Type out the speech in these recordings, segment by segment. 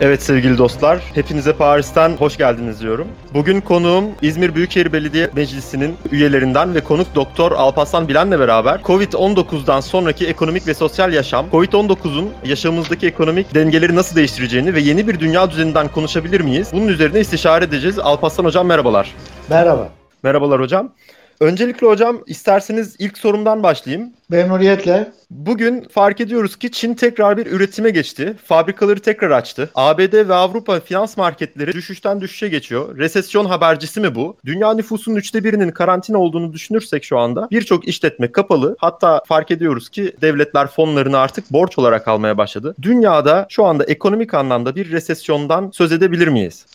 Evet sevgili dostlar, hepinize Paris'ten hoş geldiniz diyorum. Bugün konuğum İzmir Büyükşehir Belediye Meclisi'nin üyelerinden ve konuk Doktor Alparslan Bilen'le beraber Covid-19'dan sonraki ekonomik ve sosyal yaşam, Covid-19'un yaşamımızdaki ekonomik dengeleri nasıl değiştireceğini ve yeni bir dünya düzeninden konuşabilir miyiz? Bunun üzerine istişare edeceğiz. Alparslan Hocam merhabalar. Merhaba. Merhabalar hocam. Öncelikle hocam isterseniz ilk sorumdan başlayayım. Memnuniyetle. Bugün fark ediyoruz ki Çin tekrar bir üretime geçti. Fabrikaları tekrar açtı. ABD ve Avrupa finans marketleri düşüşten düşüşe geçiyor. Resesyon habercisi mi bu? Dünya nüfusunun üçte birinin karantina olduğunu düşünürsek şu anda birçok işletme kapalı. Hatta fark ediyoruz ki devletler fonlarını artık borç olarak almaya başladı. Dünyada şu anda ekonomik anlamda bir resesyondan söz edebilir miyiz?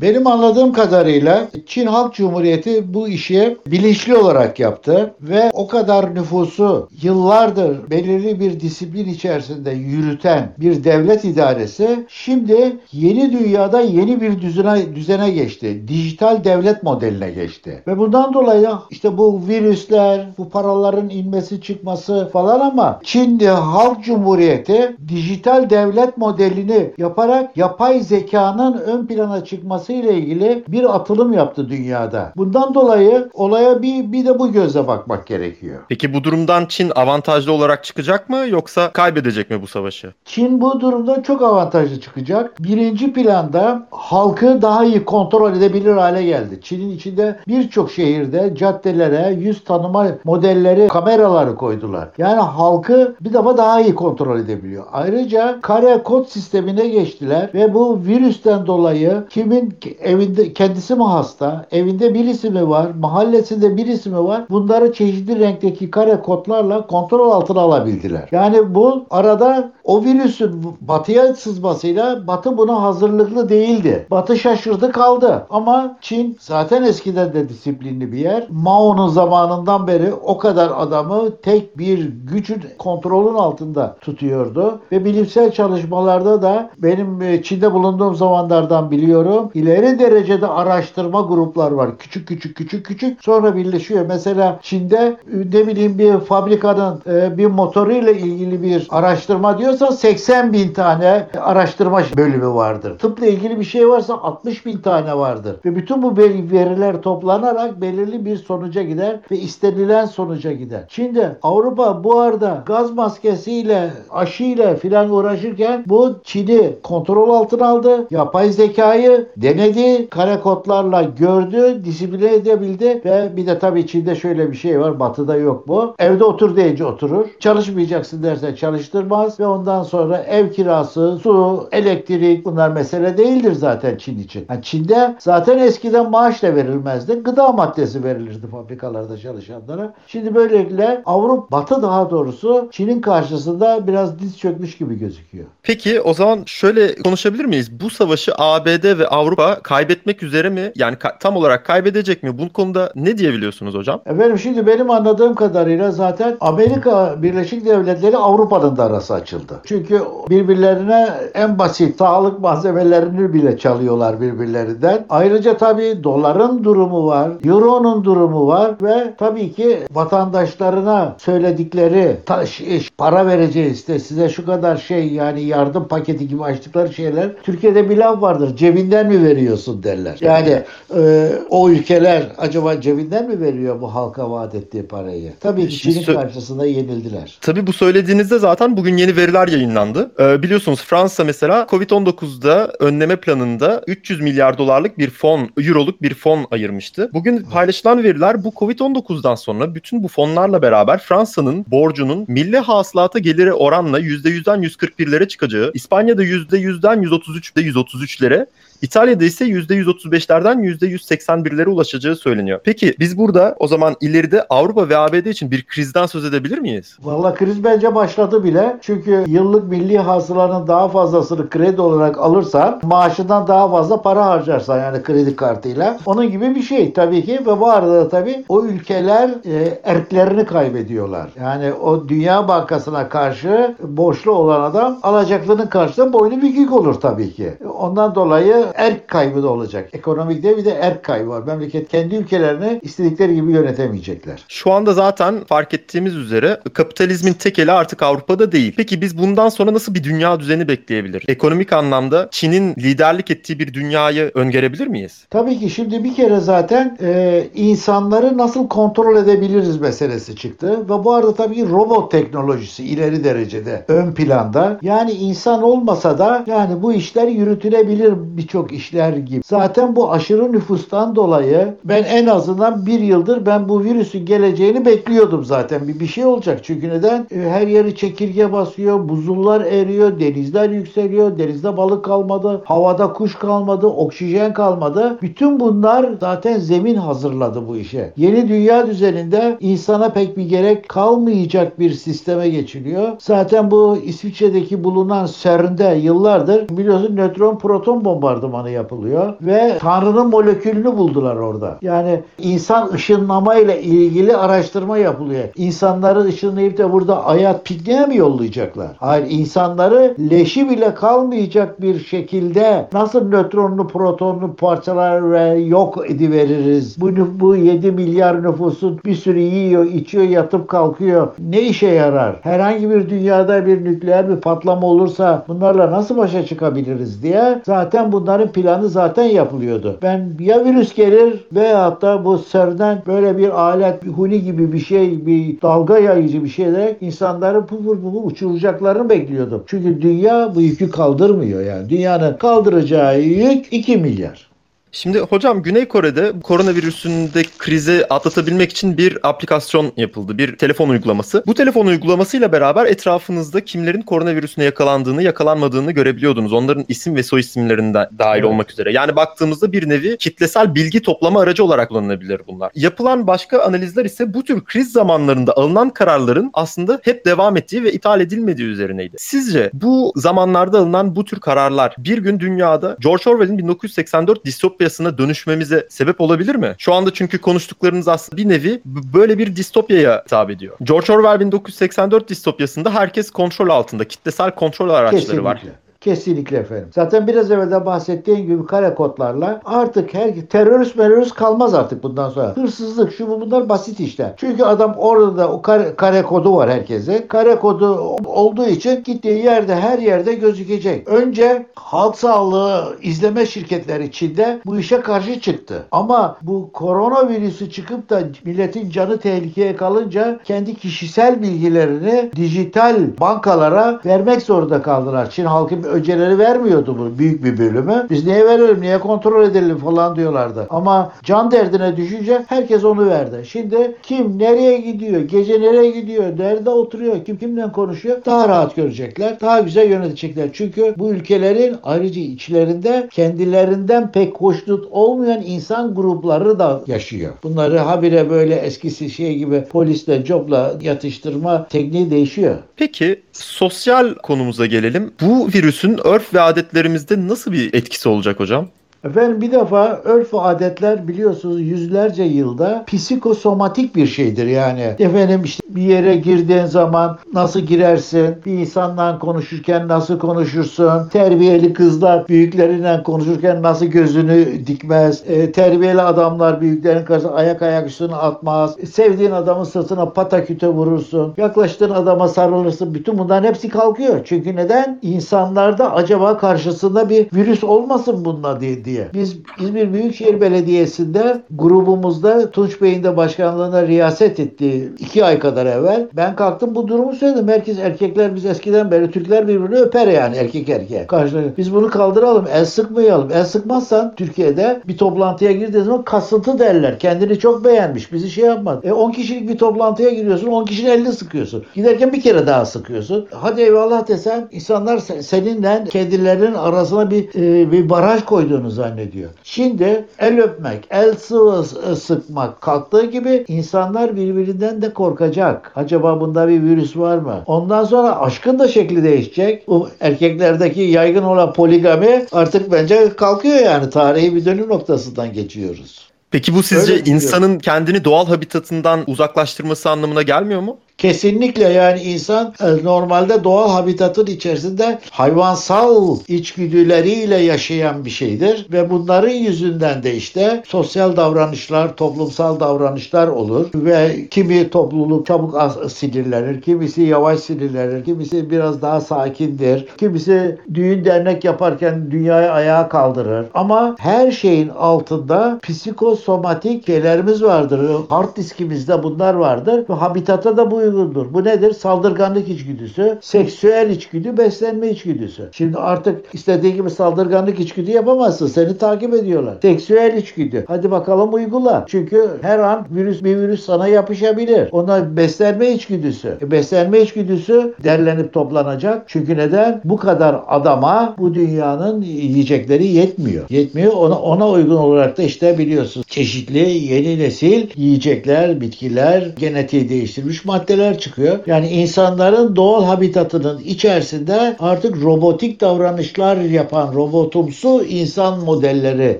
Benim anladığım kadarıyla Çin Halk Cumhuriyeti bu işi bilinçli olarak yaptı ve o kadar nüfusu yıllardır belirli bir disiplin içerisinde yürüten bir devlet idaresi şimdi yeni dünyada yeni bir düzene, düzene geçti. Dijital devlet modeline geçti. Ve bundan dolayı işte bu virüsler, bu paraların inmesi çıkması falan ama Çin Halk Cumhuriyeti dijital devlet modelini yaparak yapay zekanın ön plana çıkması ile ilgili bir atılım yaptı dünyada. Bundan dolayı olaya bir, bir de bu gözle bakmak gerekiyor. Peki bu durumdan Çin avantajlı olarak çıkacak mı yoksa kaybedecek mi bu savaşı? Çin bu durumda çok avantajlı çıkacak. Birinci planda halkı daha iyi kontrol edebilir hale geldi. Çin'in içinde birçok şehirde caddelere yüz tanıma modelleri, kameraları koydular. Yani halkı bir defa daha iyi kontrol edebiliyor. Ayrıca kare kod sistemine geçtiler ve bu virüsten dolayı kimin evinde kendisi mi hasta, evinde birisi mi var, mahallesinde birisi mi var? Bunları çeşitli renkteki kare kodlarla kontrol altına alabildiler. Yani bu arada o virüsün batıya sızmasıyla batı buna hazırlıklı değildi. Batı şaşırdı kaldı. Ama Çin zaten eskiden de disiplinli bir yer. Mao'nun zamanından beri o kadar adamı tek bir gücün kontrolün altında tutuyordu. Ve bilimsel çalışmalarda da benim e, Çin'de bulunduğum zamanlardan biliyorum. İleri derecede araştırma gruplar var. Küçük küçük küçük küçük sonra birleşiyor. Mesela Çin'de e, ne bileyim bir fabrikanın e, bir motoruyla ilgili bir araştırma diyorsa 80 bin tane araştırma bölümü vardır. Tıpla ilgili bir şey varsa 60 bin tane vardır. Ve bütün bu veriler toplanarak belirli bir sonuca gider ve istenilen sonuca gider. Şimdi Avrupa bu arada gaz maskesiyle aşıyla filan uğraşırken bu Çin'i kontrol altına aldı. Yapay zekayı denedi. Kare kodlarla gördü. Disipline edebildi ve bir de tabii Çin'de şöyle bir şey var. Batı'da yok bu. Evde otur deyince oturur. Çalışmayacaksın dersen çalıştırmaz ve ondan sonra ev kirası, su, elektrik bunlar mesele değildir zaten Çin için. Yani Çin'de zaten eskiden maaş da verilmezdi. Gıda maddesi verilirdi fabrikalarda çalışanlara. Şimdi böylelikle Avrupa, Batı daha doğrusu Çin'in karşısında biraz diz çökmüş gibi gözüküyor. Peki o zaman şöyle konuşabilir miyiz? Bu savaşı ABD ve Avrupa kaybetmek üzere mi? Yani ka- tam olarak kaybedecek mi? Bu konuda ne diyebiliyorsunuz hocam? Efendim şimdi benim anladığım kadarıyla zaten Amerika Birleşik Devletleri Avrupa'nın da arası açıldı. Çünkü birbirlerine en basit sağlık malzemelerini bile çalıyorlar birbirlerinden. Ayrıca tabii doların durumu var, euronun durumu var ve tabii ki vatandaşlarına söyledikleri taş, iş, para vereceğiz de size şu kadar şey yani yardım paketi gibi açtıkları şeyler. Türkiye'de bir laf vardır cebinden mi veriyorsun derler. Yani e, o ülkeler acaba cebinden mi veriyor bu halka vaat ettiği parayı? Tabii ki Çin'in karşısında yenildiler. Tabii bu söylediğinizde zaten bugün yeni veriler yayınlandı. Ee, biliyorsunuz Fransa mesela Covid-19'da önleme planında 300 milyar dolarlık bir fon, euroluk bir fon ayırmıştı. Bugün paylaşılan veriler bu Covid-19'dan sonra bütün bu fonlarla beraber Fransa'nın borcunun milli hasılata geliri oranla %100'den 141'lere çıkacağı, İspanya'da %100'den 133'de 133'lere, İtalya'da ise %135'lerden %181'lere ulaşacağı söyleniyor. Peki biz burada o zaman ileride Avrupa ve ABD için bir krizden söz edebilir miyiz? Valla kriz bence başladı bile. Çünkü yıllık milli hasılanın daha fazlasını kredi olarak alırsan maaşından daha fazla para harcarsan yani kredi kartıyla. Onun gibi bir şey tabii ki ve bu arada da tabii o ülkeler e, erklerini kaybediyorlar. Yani o Dünya Bankası'na karşı borçlu olan adam alacaklının karşısında boynu bükük olur tabii ki. Ondan dolayı da erk kaybı da olacak. Ekonomikte bir de erk kaybı var. Memleket kendi ülkelerini istedikleri gibi yönetemeyecekler. Şu anda zaten fark ettiğimiz üzere kapitalizmin tek eli artık Avrupa'da değil. Peki biz bundan sonra nasıl bir dünya düzeni bekleyebilir? Ekonomik anlamda Çin'in liderlik ettiği bir dünyayı öngörebilir miyiz? Tabii ki şimdi bir kere zaten e, insanları nasıl kontrol edebiliriz meselesi çıktı. Ve bu arada tabii robot teknolojisi ileri derecede ön planda. Yani insan olmasa da yani bu işler yürütülebilir birçok işler gibi. Zaten bu aşırı nüfustan dolayı ben en azından bir yıldır ben bu virüsün geleceğini bekliyordum zaten. Bir, bir şey olacak. Çünkü neden? E, her yeri çekirge basıyor, buzullar eriyor, denizler yükseliyor, denizde balık kalmadı, havada kuş kalmadı, oksijen kalmadı. Bütün bunlar zaten zemin hazırladı bu işe. Yeni dünya düzeninde insana pek bir gerek kalmayacak bir sisteme geçiliyor. Zaten bu İsviçre'deki bulunan CERN'de yıllardır biliyorsun nötron proton bombardımanı yapılıyor ve Tanrı'nın molekülünü buldular orada. Yani insan ışınlama ile ilgili araştırma yapılıyor. İnsanları ışınlayıp da burada aya pikniğe mi yollayacaklar? Hayır insanları leşi bile kalmayacak bir şekilde nasıl nötronlu protonlu parçalar ve yok ediveririz? Bu, bu 7 milyar nüfusun bir sürü yiyor, içiyor, yatıp kalkıyor. Ne işe yarar? Herhangi bir dünyada bir nükleer bir patlama olursa bunlarla nasıl başa çıkabiliriz diye zaten bunların planı zaten yapılıyordu. Ben ya virüs gelir veyahut da bu CERN'den böyle bir alet, bir huni gibi bir şey, bir dalga yayıcı bir şeyle insanları pufur pufur uçuracaklarını bekliyordum. Çünkü dünya bu yükü kaldırmıyor yani. Dünyanın kaldıracağı yük 2 milyar. Şimdi hocam Güney Kore'de koronavirüsünde krizi atlatabilmek için bir aplikasyon yapıldı. Bir telefon uygulaması. Bu telefon uygulamasıyla beraber etrafınızda kimlerin koronavirüsüne yakalandığını, yakalanmadığını görebiliyordunuz. Onların isim ve soy isimlerinden dahil evet. olmak üzere. Yani baktığımızda bir nevi kitlesel bilgi toplama aracı olarak kullanılabilir bunlar. Yapılan başka analizler ise bu tür kriz zamanlarında alınan kararların aslında hep devam ettiği ve iptal edilmediği üzerineydi. Sizce bu zamanlarda alınan bu tür kararlar bir gün dünyada George Orwell'in 1984 distopyasına dönüşmemize sebep olabilir mi? Şu anda çünkü konuştuklarınız aslında bir nevi böyle bir distopyaya hitap ediyor. George Orwell 1984 distopyasında herkes kontrol altında. Kitlesel kontrol araçları Kesinlikle. var. Kesinlikle efendim. Zaten biraz evvel de bahsettiğim gibi kare kodlarla artık her terörist terörist kalmaz artık bundan sonra. Hırsızlık şu bu bunlar basit işler. Çünkü adam orada da o kare, kare kodu var herkese. Kare kodu olduğu için gittiği yerde her yerde gözükecek. Önce halk sağlığı izleme şirketleri içinde bu işe karşı çıktı. Ama bu koronavirüsü çıkıp da milletin canı tehlikeye kalınca kendi kişisel bilgilerini dijital bankalara vermek zorunda kaldılar. Çin halkı önceleri vermiyordu bu büyük bir bölümü. Biz niye verelim, niye kontrol edelim falan diyorlardı. Ama can derdine düşünce herkes onu verdi. Şimdi kim nereye gidiyor, gece nereye gidiyor, nerede oturuyor, kim kimden konuşuyor daha rahat görecekler. Daha güzel yönetecekler. Çünkü bu ülkelerin ayrıca içlerinde kendilerinden pek hoşnut olmayan insan grupları da yaşıyor. Bunları habire böyle eskisi şey gibi polisle, copla yatıştırma tekniği değişiyor. Peki sosyal konumuza gelelim. Bu virüsün örf ve adetlerimizde nasıl bir etkisi olacak hocam? Efendim bir defa örf ve adetler biliyorsunuz yüzlerce yılda psikosomatik bir şeydir yani. Efendim işte bir yere girdiğin zaman nasıl girersin, bir insanla konuşurken nasıl konuşursun, terbiyeli kızlar büyükleriyle konuşurken nasıl gözünü dikmez, e, terbiyeli adamlar büyüklerin karşısında ayak ayak üstüne atmaz, sevdiğin adamın sırtına pataküte vurursun, yaklaştığın adama sarılırsın, bütün bunların hepsi kalkıyor. Çünkü neden? İnsanlarda acaba karşısında bir virüs olmasın bununla diye, diye. Biz İzmir Büyükşehir Belediyesi'nde grubumuzda Tunç Bey'in de başkanlığına riyaset ettiği iki ay kadar evvel ben kalktım bu durumu söyledim. Herkes erkekler biz eskiden beri Türkler birbirini öper yani erkek erkeğe. Karşılıklı. Biz bunu kaldıralım. El sıkmayalım. El sıkmazsan Türkiye'de bir toplantıya girdiğin zaman kasıntı derler. Kendini çok beğenmiş. Bizi şey yapmadı. E 10 kişilik bir toplantıya giriyorsun. 10 kişinin elini sıkıyorsun. Giderken bir kere daha sıkıyorsun. Hadi eyvallah desem insanlar seninle kedilerin arasına bir e, bir baraj koyduğunu zannediyor. Şimdi el öpmek, el sıvı sıkmak kalktığı gibi insanlar birbirinden de korkacak. Acaba bunda bir virüs var mı? Ondan sonra aşkın da şekli değişecek. Bu erkeklerdeki yaygın olan poligami artık bence kalkıyor yani. Tarihi bir dönüm noktasından geçiyoruz. Peki bu sizce insanın kendini doğal habitatından uzaklaştırması anlamına gelmiyor mu? Kesinlikle yani insan e, normalde doğal habitatın içerisinde hayvansal içgüdüleriyle yaşayan bir şeydir ve bunların yüzünden de işte sosyal davranışlar, toplumsal davranışlar olur ve kimi topluluk çabuk sinirlenir, kimisi yavaş sinirlenir, kimisi biraz daha sakindir, kimisi düğün dernek yaparken dünyayı ayağa kaldırır. Ama her şeyin altında psikosomatik şeylerimiz vardır. Hard diskimizde bunlar vardır habitata da bu uygundur. Bu nedir? Saldırganlık içgüdüsü, seksüel içgüdü, beslenme içgüdüsü. Şimdi artık istediğin gibi saldırganlık içgüdü yapamazsın. Seni takip ediyorlar. Seksüel içgüdü. Hadi bakalım uygula. Çünkü her an virüs bir virüs sana yapışabilir. Ona beslenme içgüdüsü. E, beslenme içgüdüsü derlenip toplanacak. Çünkü neden? Bu kadar adama bu dünyanın yiyecekleri yetmiyor. Yetmiyor. Ona, ona uygun olarak da işte biliyorsunuz çeşitli yeni nesil yiyecekler, bitkiler, genetiği değiştirilmiş maddeler çıkıyor. Yani insanların doğal habitatının içerisinde artık robotik davranışlar yapan robotumsu insan modelleri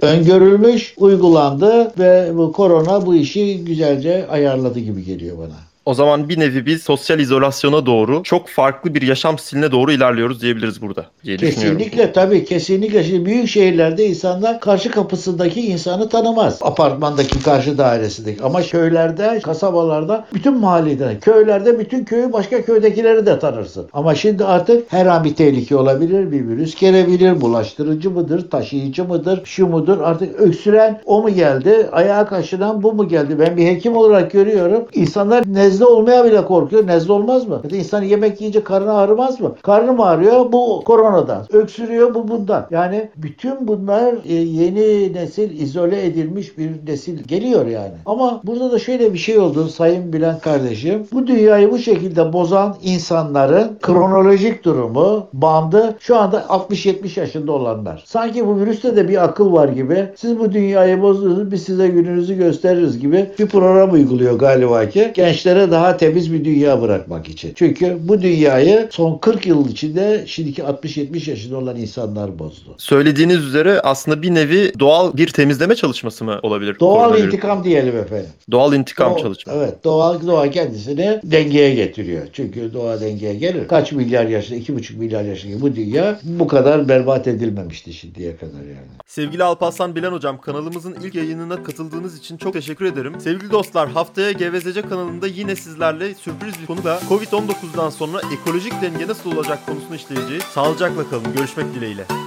öngörülmüş, uygulandı ve bu korona bu işi güzelce ayarladı gibi geliyor bana. O zaman bir nevi biz sosyal izolasyona doğru çok farklı bir yaşam stiline doğru ilerliyoruz diyebiliriz burada diye. Kesinlikle tabii kesinlikle. Şimdi büyük şehirlerde insanlar karşı kapısındaki insanı tanımaz. Apartmandaki karşı dairesindeki. Ama köylerde, kasabalarda bütün mahalleden, köylerde bütün köyü başka köydekileri de tanırsın. Ama şimdi artık her an bir tehlike olabilir. Bir virüs gelebilir. Bulaştırıcı mıdır? Taşıyıcı mıdır? Şu mudur? Artık öksüren o mu geldi? Ayağa kaşınan bu mu geldi? Ben bir hekim olarak görüyorum. İnsanlar nezle olmaya bile korkuyor. Nezle olmaz mı? Da insan yemek yiyince karnı ağrımaz mı? Karnı mı ağrıyor? Bu koronadan. Öksürüyor bu bundan. Yani bütün bunlar e, yeni nesil izole edilmiş bir nesil geliyor yani. Ama burada da şöyle bir şey oldu Sayın Bülent kardeşim. Bu dünyayı bu şekilde bozan insanların kronolojik durumu, bandı şu anda 60-70 yaşında olanlar. Sanki bu virüste de bir akıl var gibi. Siz bu dünyayı bozdunuz biz size gününüzü gösteririz gibi bir program uyguluyor galiba ki gençlere daha temiz bir dünya bırakmak için. Çünkü bu dünyayı son 40 yıl içinde şimdiki 60-70 yaşında olan insanlar bozdu. Söylediğiniz üzere aslında bir nevi doğal bir temizleme çalışması mı olabilir? Doğal intikam diyelim efendim. Doğal intikam Doğa- çalışması. Evet doğal doğa kendisini dengeye getiriyor. Çünkü doğa dengeye gelir. Kaç milyar yaşında, iki buçuk milyar yaşında bu dünya bu kadar berbat edilmemişti şimdiye kadar yani. Sevgili Alparslan Bilen Hocam kanalımızın ilk yayınına katıldığınız için çok teşekkür ederim. Sevgili dostlar haftaya Gevezece kanalında yine sizlerle sürpriz bir konuyla Covid-19'dan sonra ekolojik denge nasıl olacak konusunu işleyeceğiz. Sağlıcakla kalın. Görüşmek dileğiyle.